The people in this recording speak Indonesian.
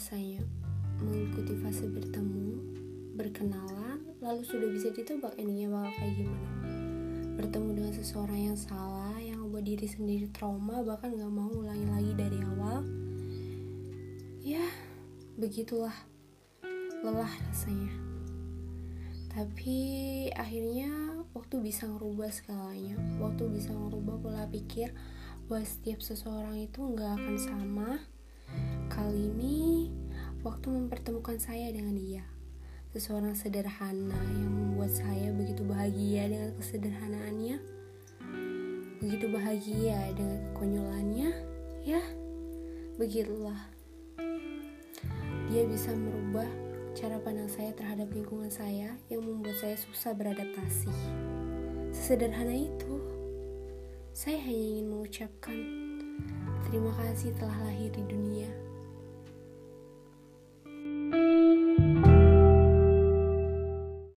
rasanya mengikuti fase bertemu, berkenalan, lalu sudah bisa ditebak endingnya bakal kayak gimana? Bertemu dengan seseorang yang salah, yang membuat diri sendiri trauma, bahkan gak mau ulangi lagi dari awal. Ya, begitulah. Lelah rasanya. Tapi akhirnya waktu bisa ngerubah segalanya. Waktu bisa ngerubah pola pikir bahwa setiap seseorang itu nggak akan sama Kali ini, waktu mempertemukan saya dengan dia. Seseorang sederhana yang membuat saya begitu bahagia dengan kesederhanaannya. Begitu bahagia dengan kekonyolannya. Ya, begitulah. Dia bisa merubah cara pandang saya terhadap lingkungan saya yang membuat saya susah beradaptasi. Sesederhana itu, saya hanya ingin mengucapkan terima kasih telah lahir di dunia.